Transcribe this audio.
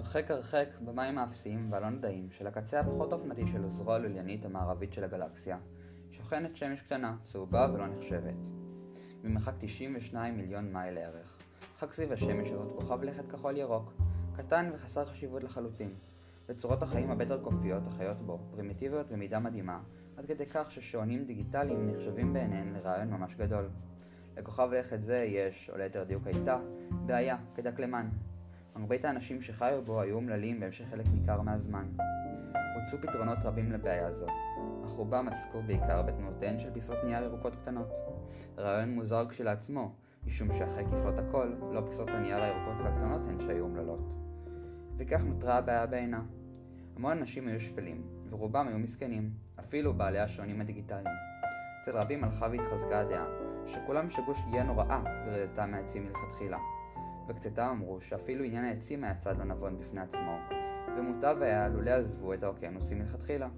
הרחק הרחק במים האפסיים והלא נדעים של הקצה הפחות אופנתי של הזרוע הלוליינית המערבית של הגלקסיה, שוכנת שמש קטנה, צהובה ולא נחשבת. ממרחק 92 מיליון מייל לערך. חג סביב השמש הזאת כוכב לכת כחול ירוק, קטן וחסר חשיבות לחלוטין. וצורות החיים הבטר קופיות החיות בו, פרימיטיביות במידה מדהימה, עד כדי כך ששעונים דיגיטליים נחשבים בעיניהן לרעיון ממש גדול. לכוכב לכת זה יש, או ליתר דיוק הייתה, בעיה, כדקלמן. מרבית האנשים שחיו בו היו אומללים בהמשך חלק ניכר מהזמן. הוצאו פתרונות רבים לבעיה זו, אך רובם עסקו בעיקר בתנועותיהן של פיסות נייר ירוקות קטנות. רעיון מוזר כשלעצמו, משום שאחרי ככלות הכל, לא פיסות הנייר הירוקות והקטנות הן שהיו אומללות. וכך נותרה הבעיה בעינה. המון אנשים היו שפלים, ורובם היו מסכנים, אפילו בעלי השעונים הדיגיטליים. אצל רבים הלכה והתחזקה הדעה, שכולם שגו שגיאה נוראה ברדתם מהעצים מלכתחילה. בקצתה אמרו שאפילו עניין העצים היה צד לא נבון בפני עצמו, ומוטב היה לולא עזבו את האוקיינוסים מלכתחילה.